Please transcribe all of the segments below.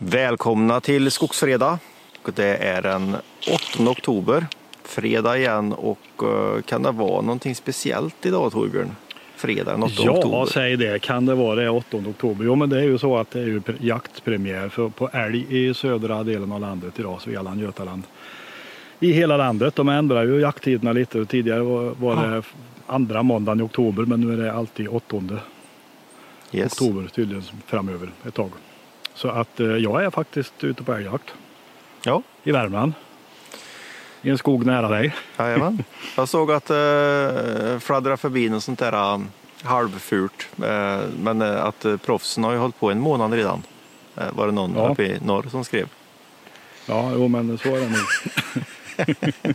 Välkomna till Skogsfredag. Det är den 8 oktober, fredag igen och eh, kan det vara någonting speciellt idag Torbjörn? Fredag den 8 ja, oktober. säg det. Kan det vara det 8 oktober? Jo, men det är ju så att det är ju pre- jaktpremiär för, på älg i södra delen av landet idag, Svealand, Götaland. I hela landet. De ändrar ju jakttiderna lite. Tidigare var, var det andra måndagen i oktober, men nu är det alltid 8 yes. oktober tydligen framöver ett tag. Så att eh, jag är faktiskt ute på älgjakt Ja, i Värmland. I en skog nära dig. jajamän. Jag såg att eh, fladdra förbi något sånt där um, halvfult. Eh, men eh, att eh, proffsen har ju hållit på en månad redan. Eh, var det någon Ja. uppe i norr som skrev. Ja, jo, men så är det nog.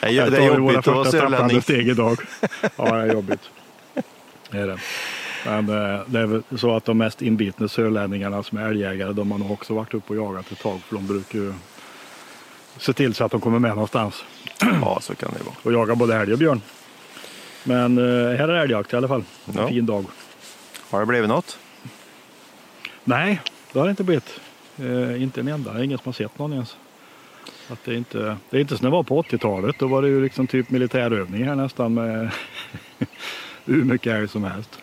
Det är, jobbigt att vara sörlänning. det är jobbigt. Det är det. Men eh, det är väl så att de mest inbitna sörlänningarna som är älgjägare, de har nog också varit uppe och jagat ett tag. För de brukar ju se till så att de kommer med någonstans Ja, så kan det vara. och jaga både älg och björn. Men eh, här är älgjakt i alla fall. En Ja. fin dag. Har det blivit något? Nej, det har det inte blivit. Eh, inte en enda. Det är ingen som har sett någon ens. Att det, är inte, det är inte som det var på 80-talet. Då var det ju liksom typ militärövning här nästan med hur mycket älg som helst.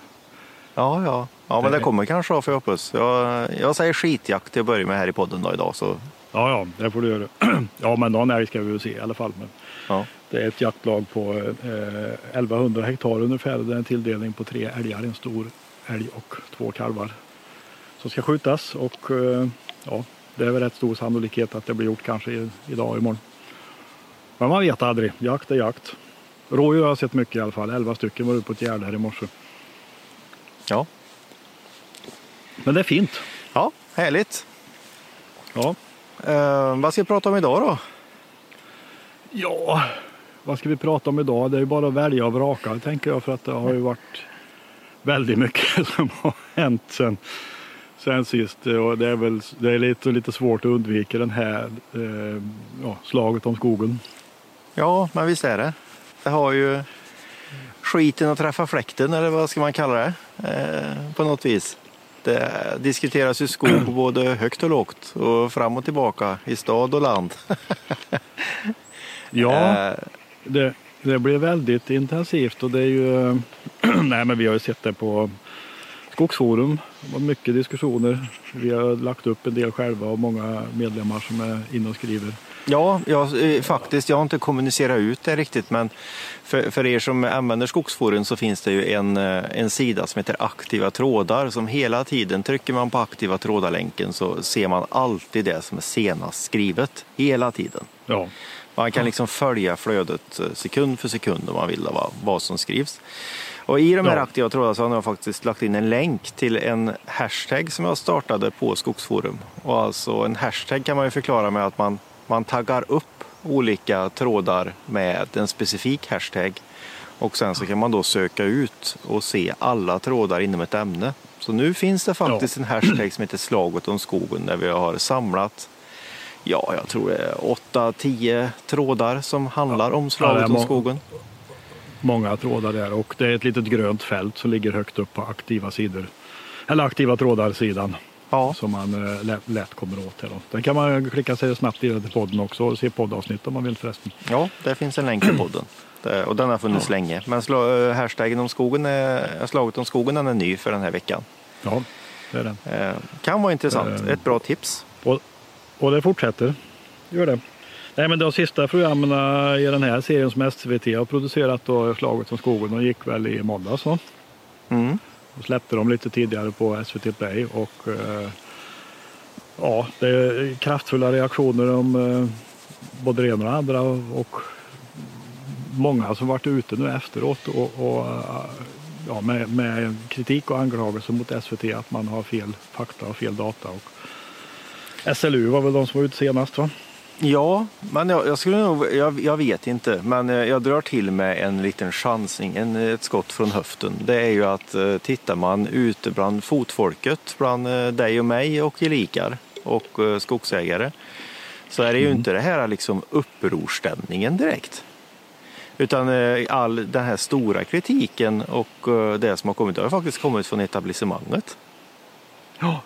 Ja, ja. Ja, men det kommer kanske av för jag hoppas. Jag, jag säger skitjakt till att börja med här i podden då idag. Så, Ja, ja, det får du göra. ja, men någon älg ska vi väl se i alla fall. Men ja. det är ett jaktlag på eh, 1100 hektar ungefär. Det är en tilldelning på tre älgar, en stor älg och två kalvar som ska skjutas. Och eh, ja, det är väl rätt stor sannolikhet att det blir gjort kanske i, idag och imorgon. Men man vet aldrig. Jakt är jakt. Rådjur har jag sett mycket i alla fall. 11 stycken var ute på ett gärde här i morse. Ja. Men det är fint. Ja, härligt. Ja, Eh, vad ska vi prata om idag då? Ja, vad ska vi prata om idag? Det är ju bara att välja och vraka tänker jag för att det har ju varit väldigt mycket som har hänt sen, sen sist. Och det är väl det är lite, lite svårt att undvika den här eh, ja, slaget om skogen. Ja, men visst är det. Det har ju skiten att träffa fläkten eller vad ska man kalla det? Eh, på något vis. Det diskuteras ju skog både högt och lågt och fram och tillbaka i stad och land. Ja, Eh, det, det blir väldigt intensivt och det är ju, nej men vi har ju sett det på Skogsforum. Det var mycket diskussioner. Vi har lagt upp en del själva och många medlemmar som är inne och skriver. Ja, jag, eh, faktiskt. Jag har inte kommunicerat ut det riktigt, men för, för er som använder Skogsforum så finns det ju en, eh, en sida som heter Aktiva trådar som hela tiden, trycker man på aktiva trådar-länken så ser man alltid det som är senast skrivet, hela tiden. Ja, Man kan liksom följa flödet eh, sekund för sekund om man vill vad, vad som skrivs. Och i de här Ja. aktiva trådarna så har jag faktiskt lagt in en länk till en hashtag som jag startade på Skogsforum. Och alltså en hashtag kan man ju förklara med att man, man taggar upp olika trådar med en specifik hashtag. Och sen så kan man då söka ut och se alla trådar inom ett ämne. Så nu finns det faktiskt en hashtag som heter Slaget om skogen där vi har samlat Ja, jag tror det är 8-10 trådar som handlar om Ja, det slaget är om skogen. många trådar där och det är ett litet grönt fält som ligger högt upp på aktiva sidor. Eller aktiva trådar-sidan Ja, som man eh, lätt, lätt kommer åt. Här då. Den kan man klicka sig snabbt vidare till podden också och se poddavsnitt om man vill förresten. ja, det finns en länk i podden. Och den har funnits länge. Men sla- eh, hashtaggen om skogen är, slaget om skogen den är ny för den här veckan. Ja, det är den. Eh, kan vara intressant. Eh. Ett bra tips. Och, och det fortsätter. Gör det. Nej, men de sista programmen i den här serien som SVT har producerat då, Slaget om skogen, de gick väl i måndags. Mm. Då släppte dem lite tidigare på SVT Play och eh, ja, det är kraftfulla reaktioner om eh, både det ena och det andra och många som varit ute nu efteråt och, och eh, ja, med, med kritik och anklagelser mot SVT att man har fel fakta och fel data. Och SLU var väl de som var ute senast va? Ja, men jag, jag skulle nog, jag, jag vet inte, men eh, jag drar till med en liten chansning, en, ett skott från höften. Det är ju att eh, tittar man ute bland fotfolket, bland eh, dig och mig och gelikar och eh, skogsägare, så är det ju inte det här liksom upprorstämningen direkt. Utan eh, all den här stora kritiken och eh, det som har kommit, det har faktiskt kommit från etablissemanget. Ja.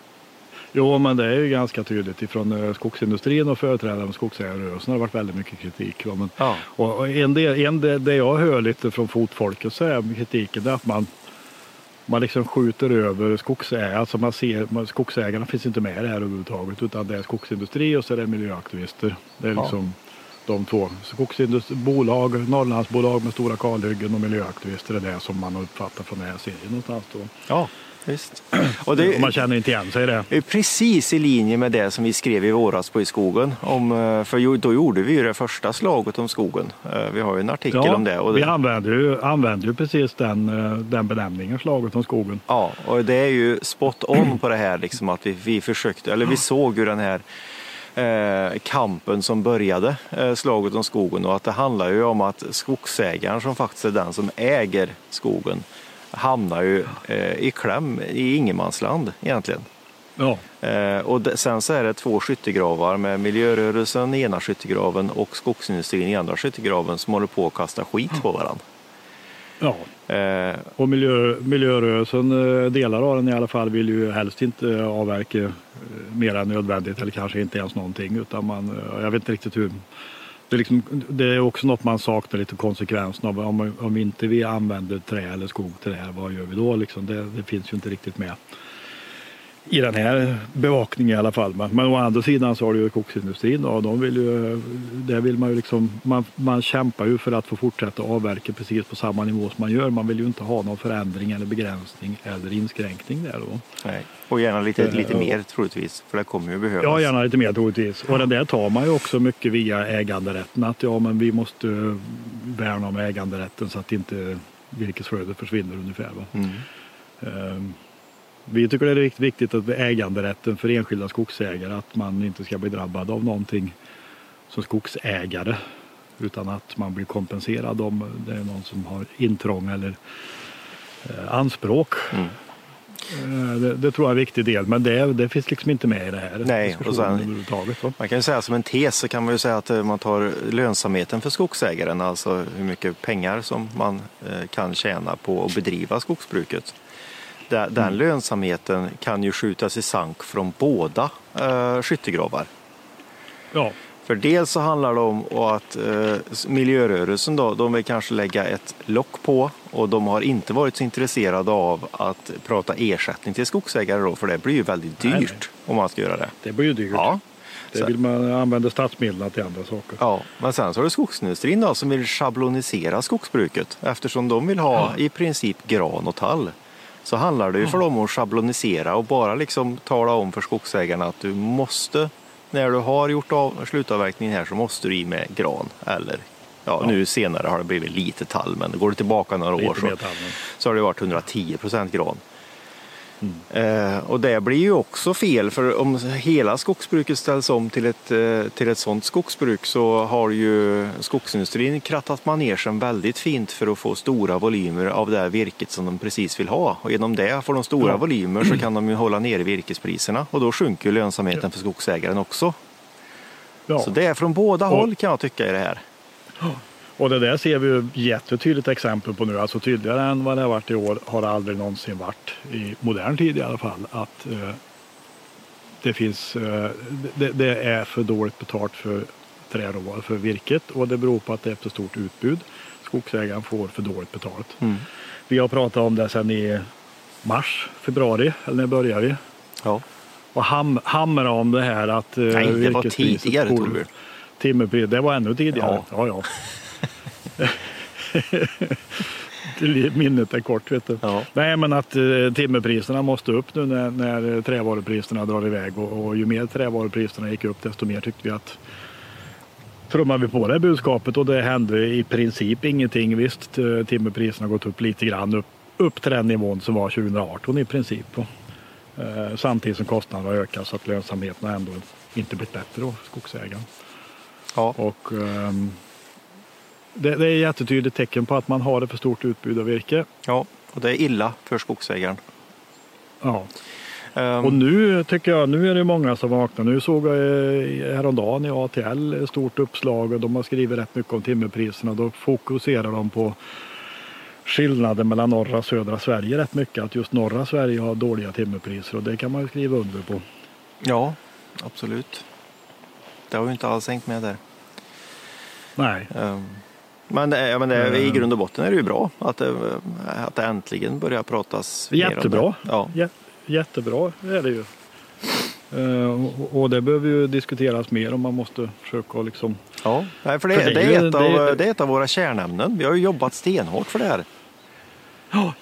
Jo, men det är ju ganska tydligt ifrån eh, skogsindustrin och företrädare för skogsägarrörelsen har det varit väldigt mycket kritik. Men, Ja. och en del, en del, det jag hör lite från fotfolket så är kritiken att man, man liksom skjuter över skogsägare. Alltså man ser, skogsägarna finns inte med i det här överhuvudtaget utan det är skogsindustri och så är det miljöaktivister. Det är Ja. liksom de två. Bolag, Norrlandsbolag med stora kalhyggen och miljöaktivister är det som man har uppfattat från den här serien någonstans. Då. Ja, visst. Och det, Och man känner inte igen sig i det. Är precis i linje med det som vi skrev i våras på I skogen. Om, eh, för då gjorde vi ju det första slaget om skogen. Eh, Vi har ju en artikel om det. Och vi det använder ju, använder ju precis den, eh, den benämningen, slaget om skogen. ja, och det är ju spot on på det här liksom att vi, vi försökte, eller vi såg ju den här eh, kampen som började, eh, slaget om skogen och att det handlar ju om att skogsägaren som faktiskt är den som äger skogen hamnar ju eh, i kläm i ingenmansland egentligen. Ja, Eh, och sen så är det två skyttegravar med miljörörelsen i ena skyttegraven och skogsindustrin i andra skyttegraven som håller på att kasta skit på varandra. ja. Eh, Och miljö, miljörörelsen, eh, delar av den i alla fall, vill ju helst inte eh, avverka eh, mer än nödvändigt eller kanske inte ens någonting. Utan man, jag vet inte riktigt hur. Det är, liksom, det är också något man saknar lite konsekvensen av. Om, om inte vi använder trä eller skog till det här, vad gör vi då? Liksom det, det finns ju inte riktigt med i den här bevakningen i alla fall. Men, å andra sidan så har du ju skogsindustrin och de vill ju, där vill man ju liksom, man, man kämpar ju för att få fortsätta avverka precis på samma nivå som man gör. Man vill ju inte ha någon förändring eller begränsning eller inskränkning där då. nej. Och gärna lite, Eh, lite mer troligtvis, för det kommer ju behövas. Ja, gärna lite mer troligtvis. Och den där tar man ju också mycket via äganderätten. Att ja, men vi måste värna om äganderätten så att inte virkesflödet försvinner ungefär. Va? Mm. Ehm, Vi tycker det är viktigt att äganderätten för enskilda skogsägare att man inte ska bli drabbad av någonting som skogsägare utan att man blir kompenserad om det är någon som har intrång eller eh, anspråk. Mm. Eh, Det, det tror jag är en viktig del men det, det finns liksom inte med i det här Nej, och sen-? Man kan ju säga som en tes så kan man ju säga att eh, man tar lönsamheten för skogsägaren, alltså hur mycket pengar som man kan tjäna på att bedriva skogsbruket. Den, den lönsamheten kan ju skjutas i sank från båda eh, skyttegravar. Ja, För dels så handlar det om att eh, miljörörelsen då, de vill kanske lägga ett lock på och de har inte varit så intresserade av att prata ersättning till skogsägare då, för det blir ju väldigt dyrt Nej, nej. om man ska göra det. det blir ju dyrt. Ja. Det vill man använda statsmedlen till andra saker. Ja, men sen så har du skogsindustrin då, som vill schablonisera skogsbruket. Eftersom de vill ha i princip gran och tall så handlar det ju för dem att schablonisera och bara liksom tala om för skogsägarna att du måste, när du har gjort av, slutavverkningen här så måste du i med gran eller ja, nu senare har det blivit lite tall men går du tillbaka några år Lite så, mer tallen. så har det varit 110 procent gran. Eh, och det blir ju också fel för om hela skogsbruket ställs om till ett, eh, till ett sådant skogsbruk så har ju skogsindustrin krattat manegen väldigt fint för att få stora volymer av det virket som de precis vill ha. Och genom det, får de stora Ja. volymer så kan de ju hålla nere virkespriserna och då sjunker ju lönsamheten för skogsägaren också. Ja. Så det är från båda Och- håll kan jag tycka i det här. Och det där ser vi ju jättetydligt exempel på nu. Alltså tydligare än vad det har varit i år har det aldrig någonsin varit i modern tid i alla fall. Att eh, det finns, eh, det, det är för dåligt betalt för träråvara, för virket och det beror på att det är för stort utbud. Skogsägaren får för dåligt betalt. Mm. Vi har pratat om det sedan i mars, februari, eller när började vi? Ja. Och ham, hamra om det här att eh, Nej, det var tidigare Torbjörn. Timmerpris, det var ännu tidigare. Ja, ja. Minnet är kort vet du. Ja. Nej men att eh, timmerpriserna måste upp nu när, när trävarupriserna drar iväg och, och ju mer trävarupriserna gick upp desto mer tyckte vi att trummade vi på det budskapet och det hände i princip ingenting. Visst, timmerpriserna har gått upp lite grann upp, upp till den nivån som var 2018 i princip. Och, eh, samtidigt som kostnaderna har ökat så att lönsamheten har ändå inte blivit bättre då, skogsägaren. Ja. Och, ehm, det, det är ett jättetydligt tecken på att man har ett för stort utbud av virke. ja, och det är illa för skogsägaren. Ja. Ehm, Och nu tycker jag, nu är det många som vaknar. Nu såg jag eh, häromdagen i ATL ett stort uppslag och de har skrivit rätt mycket om timmerpriserna. Då fokuserar de på skillnaden mellan norra och södra Sverige rätt mycket. Att just norra Sverige har dåliga timmerpriser och det kan man ju skriva under på. Ja, absolut. Det har ju inte alls hängt med där. Nej. Ehm, Men, det är, men det är, i Mm. grund och botten är det ju bra att det, att det äntligen börjar pratas Jättebra. det. Ja. Jä- Jättebra är det ju. Eh, och- det behöver ju diskuteras mer om man måste försöka liksom Ja, nej, för det, För det det, är är ett det av, är- det är ett av våra kärnämnen. Vi har ju jobbat stenhårt för det här. Ja.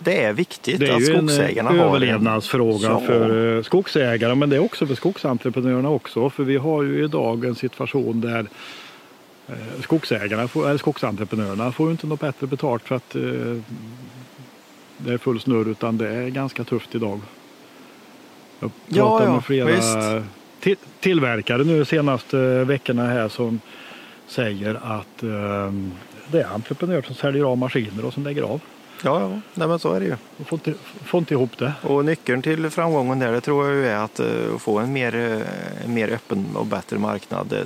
Det är viktigt Det är att en skogsägarna eh, har överlevnadsfråga Ja. för eh, skogsägare men det är också för skogsentreprenörerna också. För vi har ju idag en situation där eh, skogsägarna, får, eller skogsentreprenörerna får ju inte något bättre betalt för att eh, det är full snurr utan det är ganska tufft idag. Jag Ja, pratade ja, med flera visst. till, tillverkare nu senaste veckorna här som säger att eh, det är entreprenörer som säljer av maskiner och som lägger av. Ja, ja. Nej, men så är det ju. Får inte, ihop det. Och nyckeln till framgången där det tror jag är att eh, få en mer, eh, mer öppen och bättre marknad. Eh,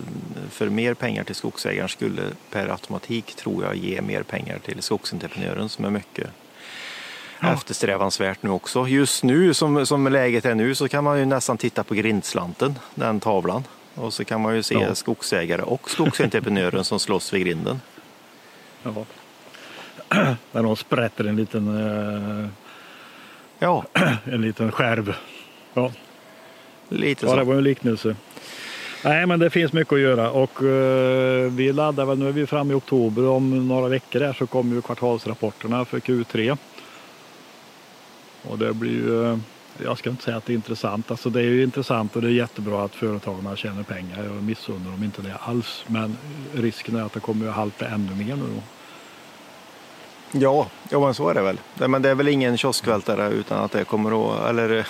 För mer pengar till skogsägaren skulle per automatik tror jag ge mer pengar till skogsentreprenören som är mycket Ja. eftersträvansvärt nu också. Just nu som, som läget är nu så kan man ju nästan titta på grindslanten, den tavlan. Och så kan man ju se Ja. skogsägare och skogsentreprenören som slåss vid grinden. Ja. När de sprätter en liten, eh, Ja, en liten skärv. Ja, lite ja, det så. var en liknelse. Nej, men det finns mycket att göra och eh, vi laddar väl, nu är vi framme i oktober, om några veckor där så kommer ju kvartalsrapporterna för Q3. Och det blir ju, eh, jag ska inte säga att det är intressant, alltså det är ju intressant och det är jättebra att företagen tjänar pengar. Jag missunnar dem inte det alls, men risken är att det kommer att halta ännu mer nu då. Ja, ja men så är det väl. Men det är väl ingen kioskvältare utan att det kommer att, eller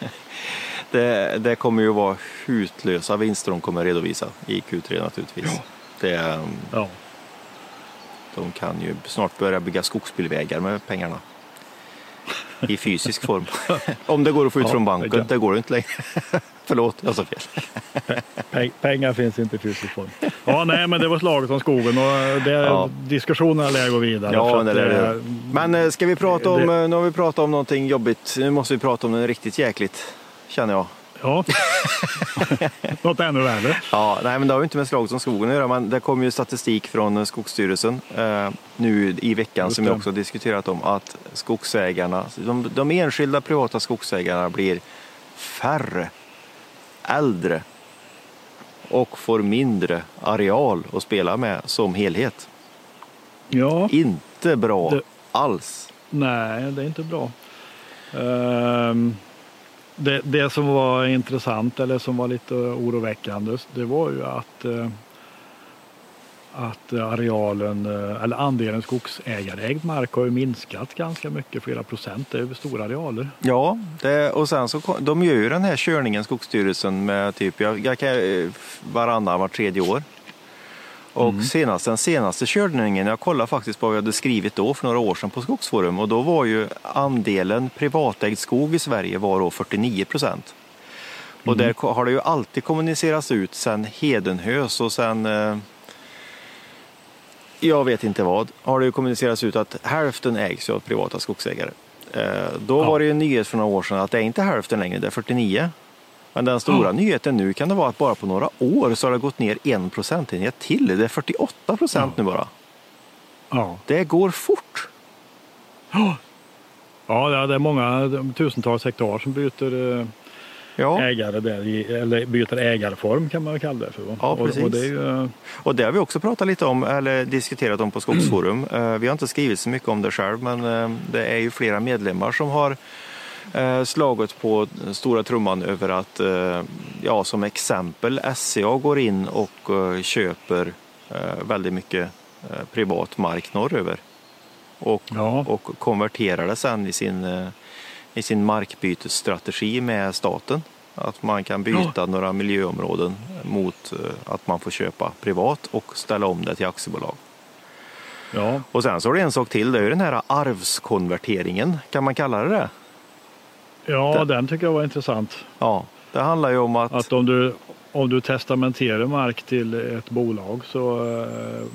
det, det kommer ju vara hutlösa vinster de kommer redovisa i Q3 naturligtvis. Ja. Det, Ja. de kan ju snart börja bygga skogsbilvägar med pengarna. I fysisk form. Om det går att få ut Ja, från det banken, det går inte längre. Förlåt, jag sa fel. Peng- Pengar finns inte fysisk form. Ja, nej, men det var slaget om skogen och det, Ja. diskussionerna lär gå vidare. Ja, det det. är- Men eh, ska vi prata om, Det- eh, nu har vi pratat om någonting jobbigt, nu måste vi prata om något riktigt jäkligt, känner jag. Ja. Något ännu värre. Ja, nej, men det har ju inte med slaget som skogen att göra, men det kom ju statistik från eh, Skogsstyrelsen eh, nu i veckan Just som det. vi också diskuterat om att skogsägarna, de, de enskilda privata skogsägarna blir färre, äldre och får mindre areal att spela med som helhet. Ja, Inte bra Det- alls. nej, det är inte bra. Ehm, det, det som var intressant eller som var lite oroväckande, det var ju att eh, att arealen, eh, eller andelen skogsägarägd mark har ju minskat ganska mycket, flera procent. Det är stora arealer. Ja, det, och sen så de gör ju den här körningen Skogsstyrelsen med typ jag, jag kan, eh, varannan, var tredje år. Och Mm. senast, den senaste körningen, jag kollade faktiskt vad vi hade skrivit då för några år sedan på Skogsforum och då var ju andelen privatägd skog i Sverige var då 49 procent. Och Mm. där ko- har det ju alltid kommunicerats ut sen Hedenhös och sen eh, jag vet inte vad, har det kommunicerats ut att hälften ägs av privata skogsägare. Eh, Då Ja. var det ju en nyhet för några år sedan att det är inte hälften längre, det är 49. Men den stora Ja. nyheten nu kan det vara att bara på några år så har det gått ner en procentenhet till. Det är 48 procent Ja. nu bara. Ja. Det går fort. Ja, det är- det är många tusentals hektar som byter eh, Ja, ägare där, eller byter ägarform kan man väl kalla det för. Ja, och, precis. och det är ju, och det har vi också pratat lite om, eller diskuterat om på Skogsforum. Eh, Vi har inte skrivit så mycket om det själv, men eh, det är ju flera medlemmar som har eh, slagit på stora trumman över att, eh, ja som exempel, SCA går in och eh, köper eh, väldigt mycket eh, privat mark norröver. Och, ja, och konverterar det sen i sin, eh, i sin markbytesstrategi med staten. Att man kan byta några miljöområden mot eh, att man får köpa privat och ställa om det till aktiebolag. ja, Och sen så har det en sak till, det är ju den här arvskonverteringen, kan man kalla det det? ja, den tycker jag var intressant. Ja, det handlar ju om att, Att om du, om du testamenterar mark till ett bolag så eh,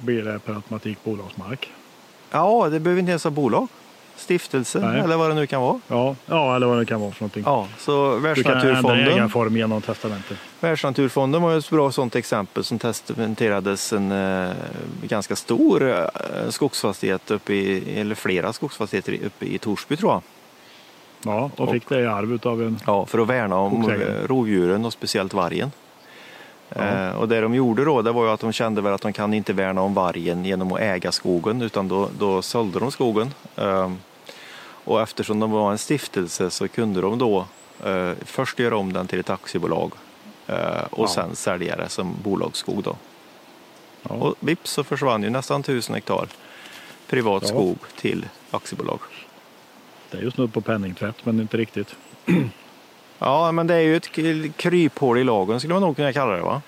blir det per automatik bolagsmark. ja, det behöver inte ens vara bolag. Stiftelse Nej. eller vad det nu kan vara. Ja, ja, eller vad det kan vara för någonting. Ja, så du kan ändra Världsnaturfonden, ägarform genom testamente. Världsnaturfonden var ju ett bra sånt exempel som testamenterades en eh, ganska stor eh, skogsfastighet uppe i, eller flera skogsfastigheter uppe i Torsby tror jag. Ja, och fick det i arv av en... Ja, för att värna om eh, rovdjuren och speciellt vargen. Eh, och det de gjorde då, det var ju att de kände väl att de kan inte värna om vargen genom att äga skogen, utan då, då sålde de skogen. Eh, och eftersom de var en stiftelse så kunde de då eh, först göra om den till ett aktiebolag eh, och Ja. sen sälja det som bolagsskog då. Ja. Och vips så försvann ju nästan tusen hektar privat Ja. skog till aktiebolag. Det är ju snudd på penningtvätt, men inte riktigt. Ja, men det är ju ett kryphål i lagen skulle man nog kunna kalla det va?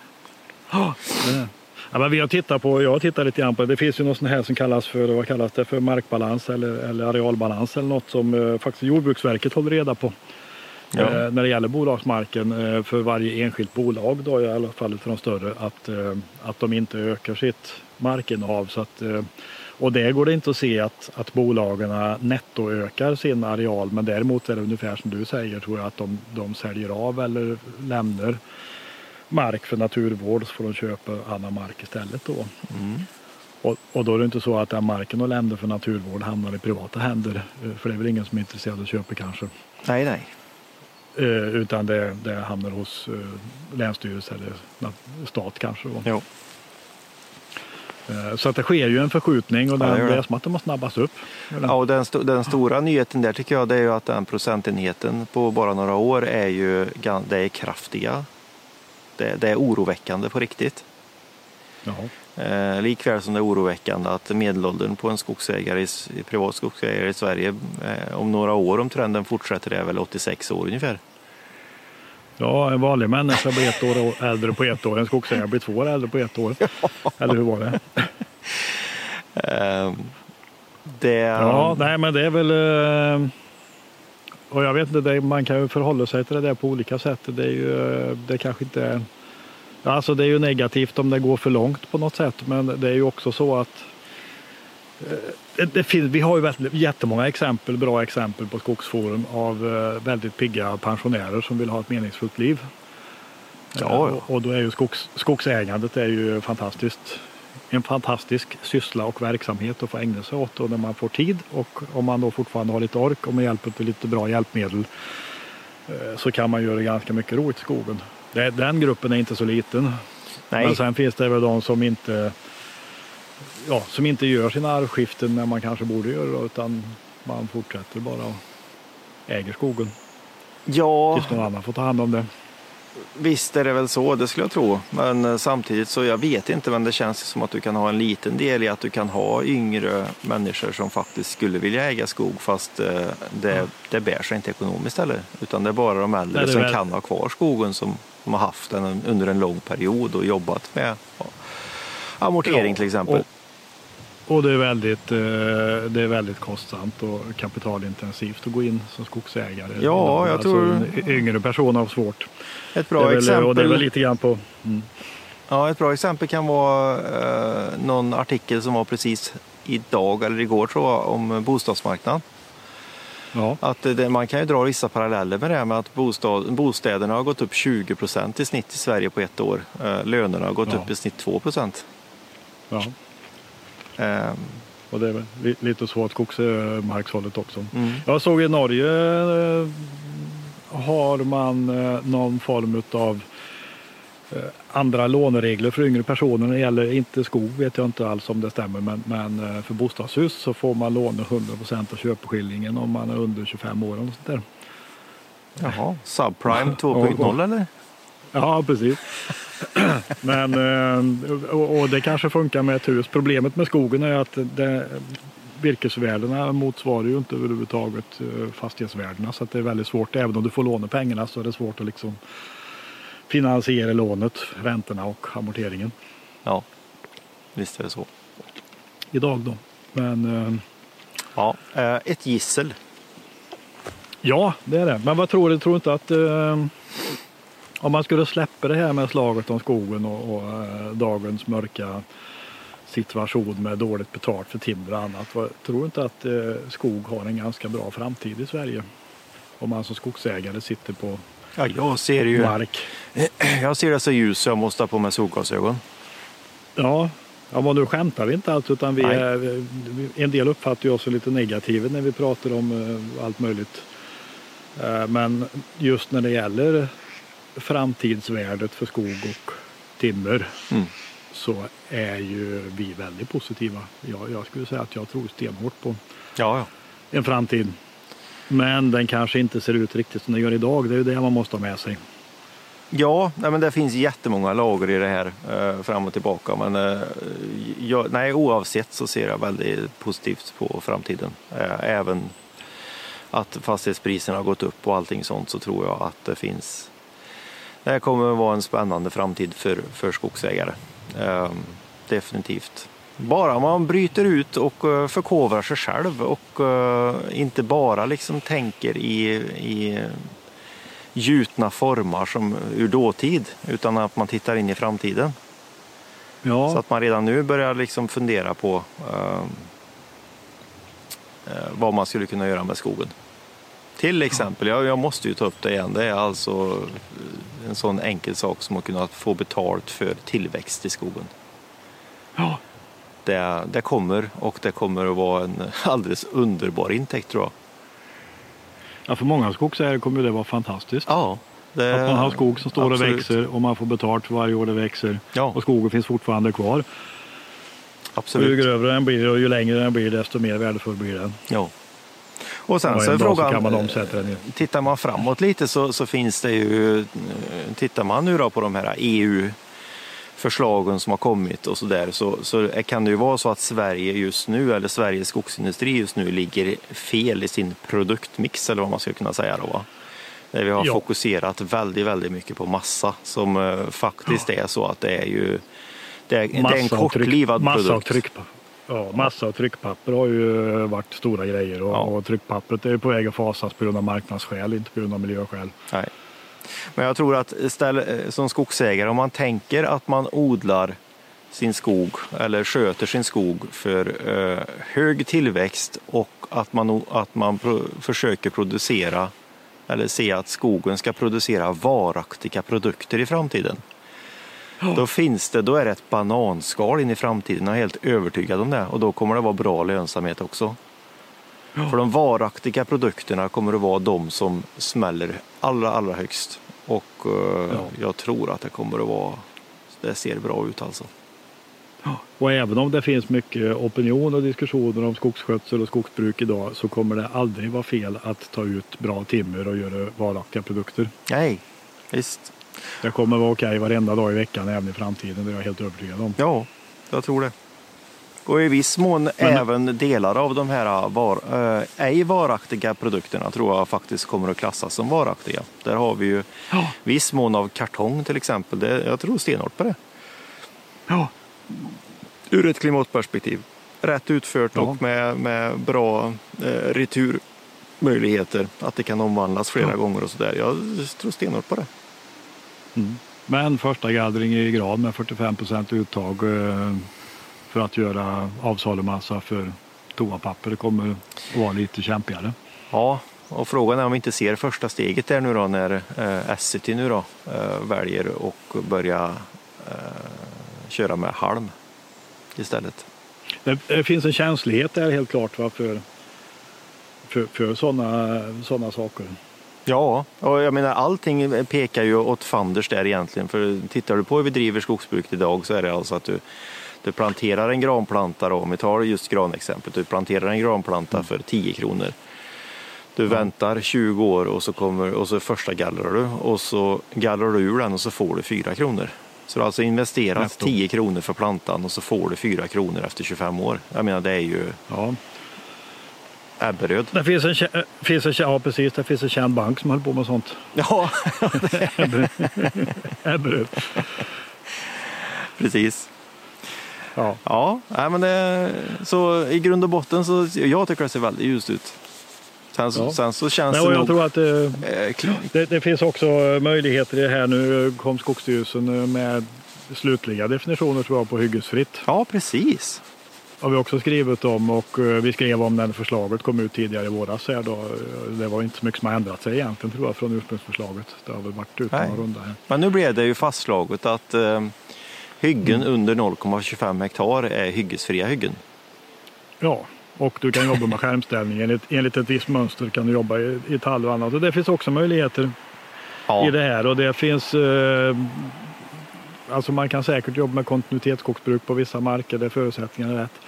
Det- Ja, men vi har tittat på, jag har tittat lite grann på det. Det finns ju något sånt här som kallas för, vad kallas det för, markbalans eller, eller arealbalans eller något som eh, faktiskt Jordbruksverket håller reda på. Ja. Eh, när det gäller bolagsmarken eh, för varje enskilt bolag, då, i alla fall för de större, att, eh, att de inte ökar sitt markinnehav. Så att, eh, och det går det inte att se att, att bolagen nettoökar sin areal, men däremot är det ungefär som du säger, tror jag, att de, de säljer av eller lämnar mark för naturvård så får de köpa annan mark istället då. Mm. Och, och då är det inte så att den marken de lämnar för naturvård hamnar i privata händer, eh, för det är väl ingen som är intresserad av att köpa kanske. Nej, nej. Eh, utan det, det hamnar hos eh, länsstyrelse eller stat kanske. Då. Jo. Eh, så att det sker ju en förskjutning och Ja, den, gör det är som att det måste snabbas upp. Ja, och den, sto- den stora nyheten där tycker jag det är ju att den procentenheten på bara några år är ju det är kraftiga. Det, det är oroväckande på riktigt. Ja. Eh, likväl som det är oroväckande att medelåldern på en skogsägare, i, privat skogsägare i Sverige eh, om några år, om trenden fortsätter, är väl 86 år ungefär. Ja, en vanlig människa blir ett år äldre på ett år, en skogsägare blir två år äldre på ett år. Eller hur var det? Eh, det, Ja, nej men det är väl... eh, Och jag vet inte, man kan ju förhålla sig till det där på olika sätt. Det är ju eh, det kanske inte är... Alltså det är ju negativt om det går för långt på något sätt. Men det är ju också så att det, det finns, vi har ju väldigt- jättemånga exempel, bra exempel på Skogsforum av eh, väldigt pigga pensionärer som vill ha ett meningsfullt liv. Ja, ja. Eh, Och, då är ju skogs, skogsägandet är ju fantastiskt en fantastisk syssla och verksamhet att få ägna sig åt och när man får tid och om man då fortfarande har lite ork och med hjälp av lite bra hjälpmedel eh, så kan man göra ganska mycket roligt i skogen. Den gruppen är inte så liten. nej, Men sen finns det väl de som inte, ja, som inte gör sina arvskiften när man kanske borde göra utan man fortsätter bara och äger skogen ja, tills någon annan får ta hand om det. Visst är det väl så, det skulle jag tro. Men eh, samtidigt så jag vet inte, men det känns som att du kan ha en liten del i att du kan ha yngre människor som faktiskt skulle vilja äga skog fast eh, det, det bär sig inte ekonomiskt heller. Utan det är bara de äldre Nej, som väl- kan ha kvar skogen som, som har haft den under en lång period och jobbat med ja, amortering Ja, till exempel. Och det är, väldigt, eh, det är väldigt kostsamt och kapitalintensivt att gå in som skogsägare. Ja, jag alltså, tror- Yngre personer har svårt. Ett bra väl, exempel. och det är väl lite grann på... Ja, ett bra exempel kan vara eh, någon artikel som var precis idag eller igår tror jag om bostadsmarknaden. Ja, Att det, man kan ju dra vissa paralleller med det här med att bostad, bostäderna har gått upp 20 procent i snitt i Sverige på ett år. Eh, lönerna har gått Ja. upp i snitt 2 procent. ja. Eh, Och det är lite så att skogsmarkshållet också. mm. Jag såg i Norge eh, har man eh, någon form av andra låneregler för yngre personer. När det gäller inte skog vet jag inte alls om det stämmer men, men eh, för bostadshus så får man låna 100% av köpeskillingen om man är under 25 år. Och sånt där. Jaha, subprime 2.0 eller? Ja, precis. Men, eh, och, och det kanske funkar med ett hus. Problemet med skogen är att det, virkesvärdena motsvarar ju inte överhuvudtaget eh, fastighetsvärdena. Så det är väldigt svårt. Även om du får låna pengarna så är det svårt att liksom finansiera lånet, räntorna och amorteringen. Ja, visst är det så. Idag då. Men eh, Ja, ett gissel. ja, det är det. Men vad tror du? Tror inte att om man skulle släppa det här med slaget om skogen och, och eh, dagens mörka situation med dåligt betalt för timmer och annat. Jag tror inte att eh, skog har en ganska bra framtid i Sverige? Om man som skogsägare sitter på Ja, jag ser ju, mark. jag ser det så ljus så jag måste ha på mig solglasögon. Ja, ja men nu skämtar vi inte alls utan vi är, en del uppfattar ju oss som lite negativa när vi pratar om eh, allt möjligt. Eh, Men just när det gäller framtidsvärdet för skog och timmer Mm. så är ju vi väldigt positiva. Jag, jag skulle säga att jag tror stenhårt på Ja, ja. en framtid. Men den kanske inte ser ut riktigt som den gör idag. Det är ju det man måste ha med sig. Ja, nej, men det finns jättemånga lager i det här eh, fram och tillbaka. Men eh, jag, nej, oavsett så ser jag väldigt positivt på framtiden. Eh, även att fastighetspriserna har gått upp och allting sånt så tror jag att det finns. Det här kommer att vara en spännande framtid för, för skogsägare. Eh, definitivt. Bara man bryter ut och eh, förkovrar sig själv och eh, inte bara liksom tänker i, i gjutna formar som ur dåtid utan att man tittar in i framtiden. Ja, Så att man redan nu börjar liksom fundera på eh, eh, vad man skulle kunna göra med skogen. Till exempel, jag, jag måste ju ta upp det igen, det är alltså en sån enkel sak som att kunna få betalt för tillväxt i skogen. ja, Det, det kommer och det kommer att vara en alldeles underbar intäkt tror jag. ja, för många skogsägare kommer det vara fantastiskt. Ja, det, Att man har skog som står absolut. och växer och man får betalt för varje år det växer. Ja, Och skogen finns fortfarande kvar. Och ju absolut. grövre den blir och ju längre den blir desto mer värdefull blir den. Ja. Och sen Och så är frågan, man i- tittar man framåt lite så, så finns det ju, eh, tittar man nu då på de här EU-förslagen som har kommit och så där så, så kan det ju vara så att Sverige just nu, eller Sveriges skogsindustri just nu ligger fel i sin produktmix eller vad man ska kunna säga då va. Där vi har Ja. fokuserat väldigt, väldigt mycket på massa som eh, faktiskt är så att det är ju det är, det är en kortlivad produkt. tryck, ja, massa och tryckpapper har ju varit stora grejer och, Ja. och tryckpappret är på väg att fasas på grund av marknadsskäl, inte på grund av miljöskäl. Nej. Men jag tror att ställ, eh, som skogsägare, om man tänker att man odlar sin skog eller sköter sin skog för eh, hög tillväxt och att man, att man pro, försöker producera eller se att skogen ska producera varaktiga produkter i framtiden. Då finns det, då är det ett bananskal in i framtiden, jag är helt övertygad om det. Och då kommer det vara bra lönsamhet också. För de varaktiga produkterna kommer att vara de som smäller allra, allra högst. Och eh, Ja. jag tror att det kommer att vara, det ser bra ut alltså. Och även om det finns mycket opinion och diskussioner om skogsskötsel och skogsbruk idag så kommer det aldrig vara fel att ta ut bra timmer och göra varaktiga produkter. Nej, visst. Det kommer vara okej varenda dag i veckan även i framtiden, det är jag helt övertygad om. Ja, jag tror det. Och i viss mån även delar av de här var, eh, ej varaktiga produkterna tror jag faktiskt kommer att klassas som varaktiga. Där har vi ju Ja. viss mån av kartong till exempel. Det, jag tror stenhårt på det. Ja, Ur ett klimatperspektiv. Rätt utfört Ja. och med, med bra eh, returmöjligheter. Att det kan omvandlas flera Ja. gånger och sådär. Jag tror stenhårt på det. Men första gallring i gran med 45% uttag eh, för att göra avsalumassa för toapapper det kommer att vara lite kämpigare. Ja, och frågan är om vi inte ser första steget där nu då när eh, Essity nu då eh, väljer att börja eh, köra med halm istället. Det, finns en känslighet där helt klart va, för, för, för sådana såna saker. Ja, och jag menar allting pekar ju åt fanders där egentligen. För tittar du på hur vi driver skogsbruket idag så är det alltså att du, du planterar en granplanta då, om vi tar just granexemplet, du planterar en granplanta för 10 kronor. Du väntar 20 år och så, kommer, och så första gallrar du och så gallrar du ur den och så får du 4 kronor. Så du har alltså investerat Netto. 10 kronor för plantan och så får du 4 kronor efter 25 år. Jag menar det är ju Ja. Ebberöd. Det finns en, kä- finns en, ja, precis, det finns en känd bank som håller på med sånt. Ja, Ebberöd. precis. Ja. Ja, men det, så i grund och botten så jag tycker det ser väldigt ljust ut. Sen så, Ja. sen så känns Nej, det jag nog... tror att det, eh, kl- det, det finns också möjligheter i det här. Nu kom Skogsstyrelsen med slutliga definitioner tror jag på hyggesfritt. Ja, precis. Har vi också skrivit om och eh, vi skrev om när förslaget kom ut tidigare i våras. Här då. Det var inte så mycket som har ändrat sig egentligen tror jag från ursprungsförslaget. Det har väl varit ute någon runda här. Men nu blev det ju fastslaget att eh, hyggen under 0,25 hektar är hyggesfria hyggen. Ja, och du kan jobba med skärmställning. Enligt, enligt ett visst mönster kan du jobba i, i tall och annat. Och det finns också möjligheter Ja, i det här och det finns eh, Alltså man kan säkert jobba med kontinuitetsskogsbruk på vissa marker där förutsättningarna är rätt.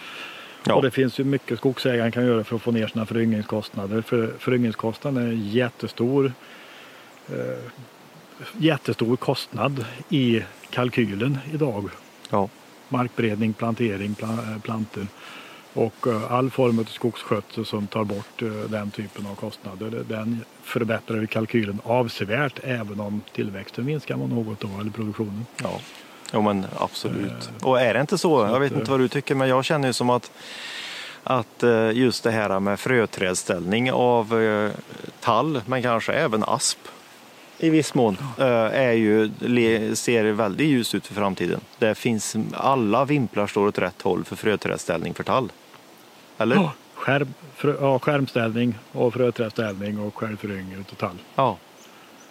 ja. Och det finns ju mycket skogsägaren kan göra för att få ner sina föryngringskostnader. För föryngringskostnaden är en jättestor, eh, jättestor kostnad i kalkylen idag. ja. Markberedning, plantering, pla- eh, plantor och eh, all form av skogsskötsel som tar bort eh, den typen av kostnader. Den förbättrar kalkylen avsevärt även om tillväxten minskar något då, eller produktionen. Ja, jo, men absolut. Och är det inte så, jag vet inte vad du tycker, men jag känner ju som att, att eh, just det här med fröträdställning av eh, tall, men kanske även asp i viss mån, eh, är ju, ser väldigt ljust ut för framtiden. Det finns, alla vimplar står åt rätt håll för fröträdställning för tall. Eller? Ja, skärm, frö, ja, skärmställning och fröträdställning och självföryngring och tall. Ja.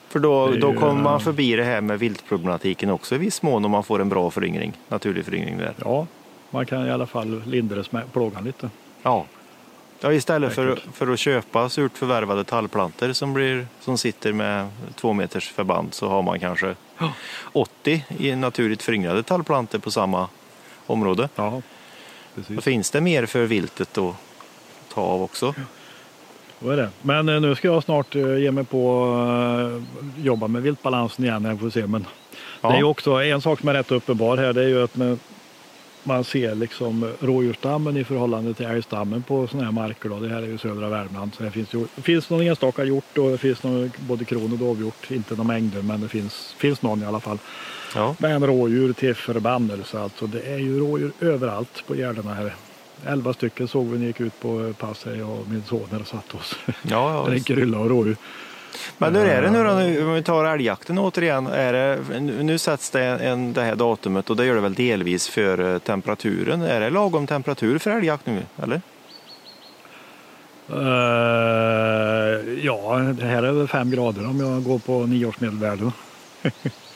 För då, då kommer man eh, förbi det här med viltproblematiken också i viss mån om man får en bra föryngring, naturlig föryngring där. Ja, man kan i alla fall lindra plågan lite. Ja. Ja, istället för, för att köpa surt förvärvade tallplantor som, blir, som sitter med två meters förband så har man kanske Ja. 80 i naturligt föryngrade tallplantor på samma område. Ja, Då precis. finns det mer för viltet att ta av också. Så är det. Men eh, nu ska jag snart eh, ge mig på att jobba med viltbalansen igen. Jag får se. Men Ja. det är också en sak som är rätt uppenbar här. Det är ju att med, man ser liksom rådjursstammen i förhållande till älgstammen på sådana här marker. Då. Det här är ju södra Värmland. Så det finns, ju, finns någon enstaka hjort och det finns någon, både kron och dovhjort. Inte några mängder men det finns, finns någon i alla fall. Ja. Men rådjur till förbannelse alltså. Det är ju rådjur överallt på gärdena här. Elva stycken såg vi när vi gick ut på pass och min son här och satt oss. Ja, ja, Det är en krylla och rådjur. Men hur är det nu då, om vi tar älgjakten återigen. Är det, nu sätts det, en, det här datumet och det gör det väl delvis för eh, temperaturen. Är det lagom temperatur för älgjakt nu? Eller? Eh, ja, det här är väl fem grader om jag går på nioårsmedelvärden.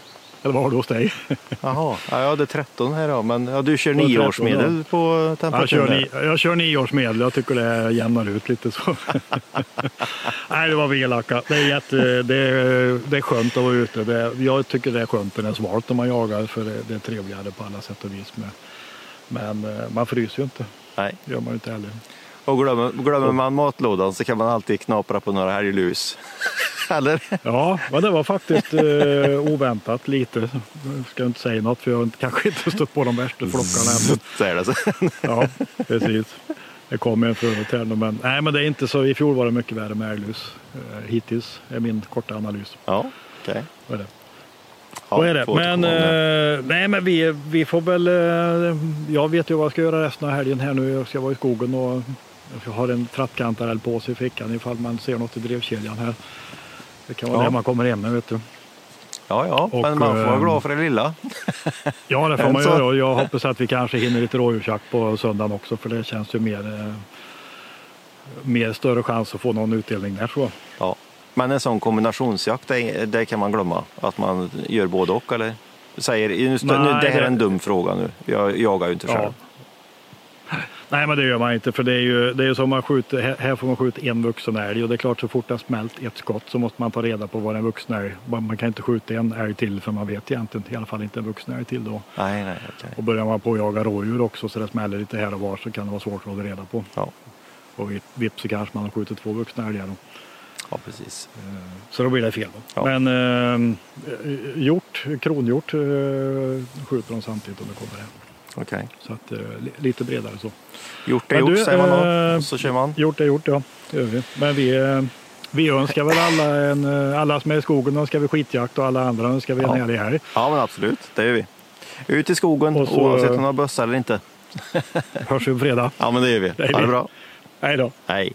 Eller vad har du hos dig? Jaha, ja, jag hade 13 här då, men ja, du kör På 13 nioårsmedel på Jag temperaturen? kör, ni, jag kör nioårsmedel. Jag tycker det jämnar ut lite så. Nej, det var vi elaka. Det är, jätte, det, är, det är skönt att vara ute. Det, jag tycker det är skönt när det är svalt när man jagar för det, det är trevligare på alla sätt och vis. Med. Men eh, man fryser ju inte. Nej. Det gör man ju inte heller. Och glömmer, glömmer man matlådan så kan man alltid knapra på några helglus. Eller? Ja, men det var faktiskt eh, oväntat lite. Jag ska inte säga något för jag har inte- kanske inte stött på de värsta flockarna än. Så är det så. Ja, precis. Det kom en förut här men nej, men det är inte så. I fjol var det mycket värre med älglus. Eh, hittills är min korta analys. Ja, okej. Ja, Vad är det? Men, eh, nej, men vi, vi får väl... Eh, jag vet ju vad jag ska göra resten av helgen här nu. Jag ska vara i skogen och jag har en trattkantarell på sig i fickan ifall man ser något i drevkedjan här. Det kan vara Ja. det man kommer hem med, vet du. Ja, ja, och, men man får vara eh, glad för det lilla. Ja, det får man göra jag hoppas att vi kanske hinner lite rådjursjakt på söndagen också för det känns ju mer, eh, mer större chans att få någon utdelning där. Så. Ja. Men en sån kombinationsjakt, det, det kan man glömma. Att man gör både och, eller? Säger, nu, Nej, det här är en dum fråga nu. Jag jagar ju inte Ja. Nej, men det gör man inte för det är ju, det är ju som man skjuter, här- får man skjuta en vuxen älg och det är klart så fort det har smält ett skott så måste man ta reda på är en vuxen älg. Man kan inte skjuta en älg till för man vet egentligen i alla fall inte en vuxen älg till då. Nej, nej, okej. Och börjar man på att jaga rådjur också så det smäller lite här och var så kan det vara svårt att hålla reda på. Ja. Och vips- vips så kanske man har skjutit två vuxna älgar. Då. ja, precis. Så då blir det fel. Då. Ja. Men eh, hjort, kronhjort eh, skjuter de samtidigt om det kommer hem. Okej. Så att, eh, li- lite bredare så. Gjort är gjort, du, säger man eh, då. Och så kör man. Gjort är gjort, ja. Det gör vi. Men vi, eh, vi önskar väl alla, en, eh, alla som är i skogen önskar vi skitjakt och alla andra önskar vi en Ja. härlig helg. Ja, men absolut. Det gör vi. Ut i skogen, Och så- oavsett om man har bössa eller inte. Hörs vi på fredag. Ja, men det gör vi. är Ha det bra. Hej då. Hej.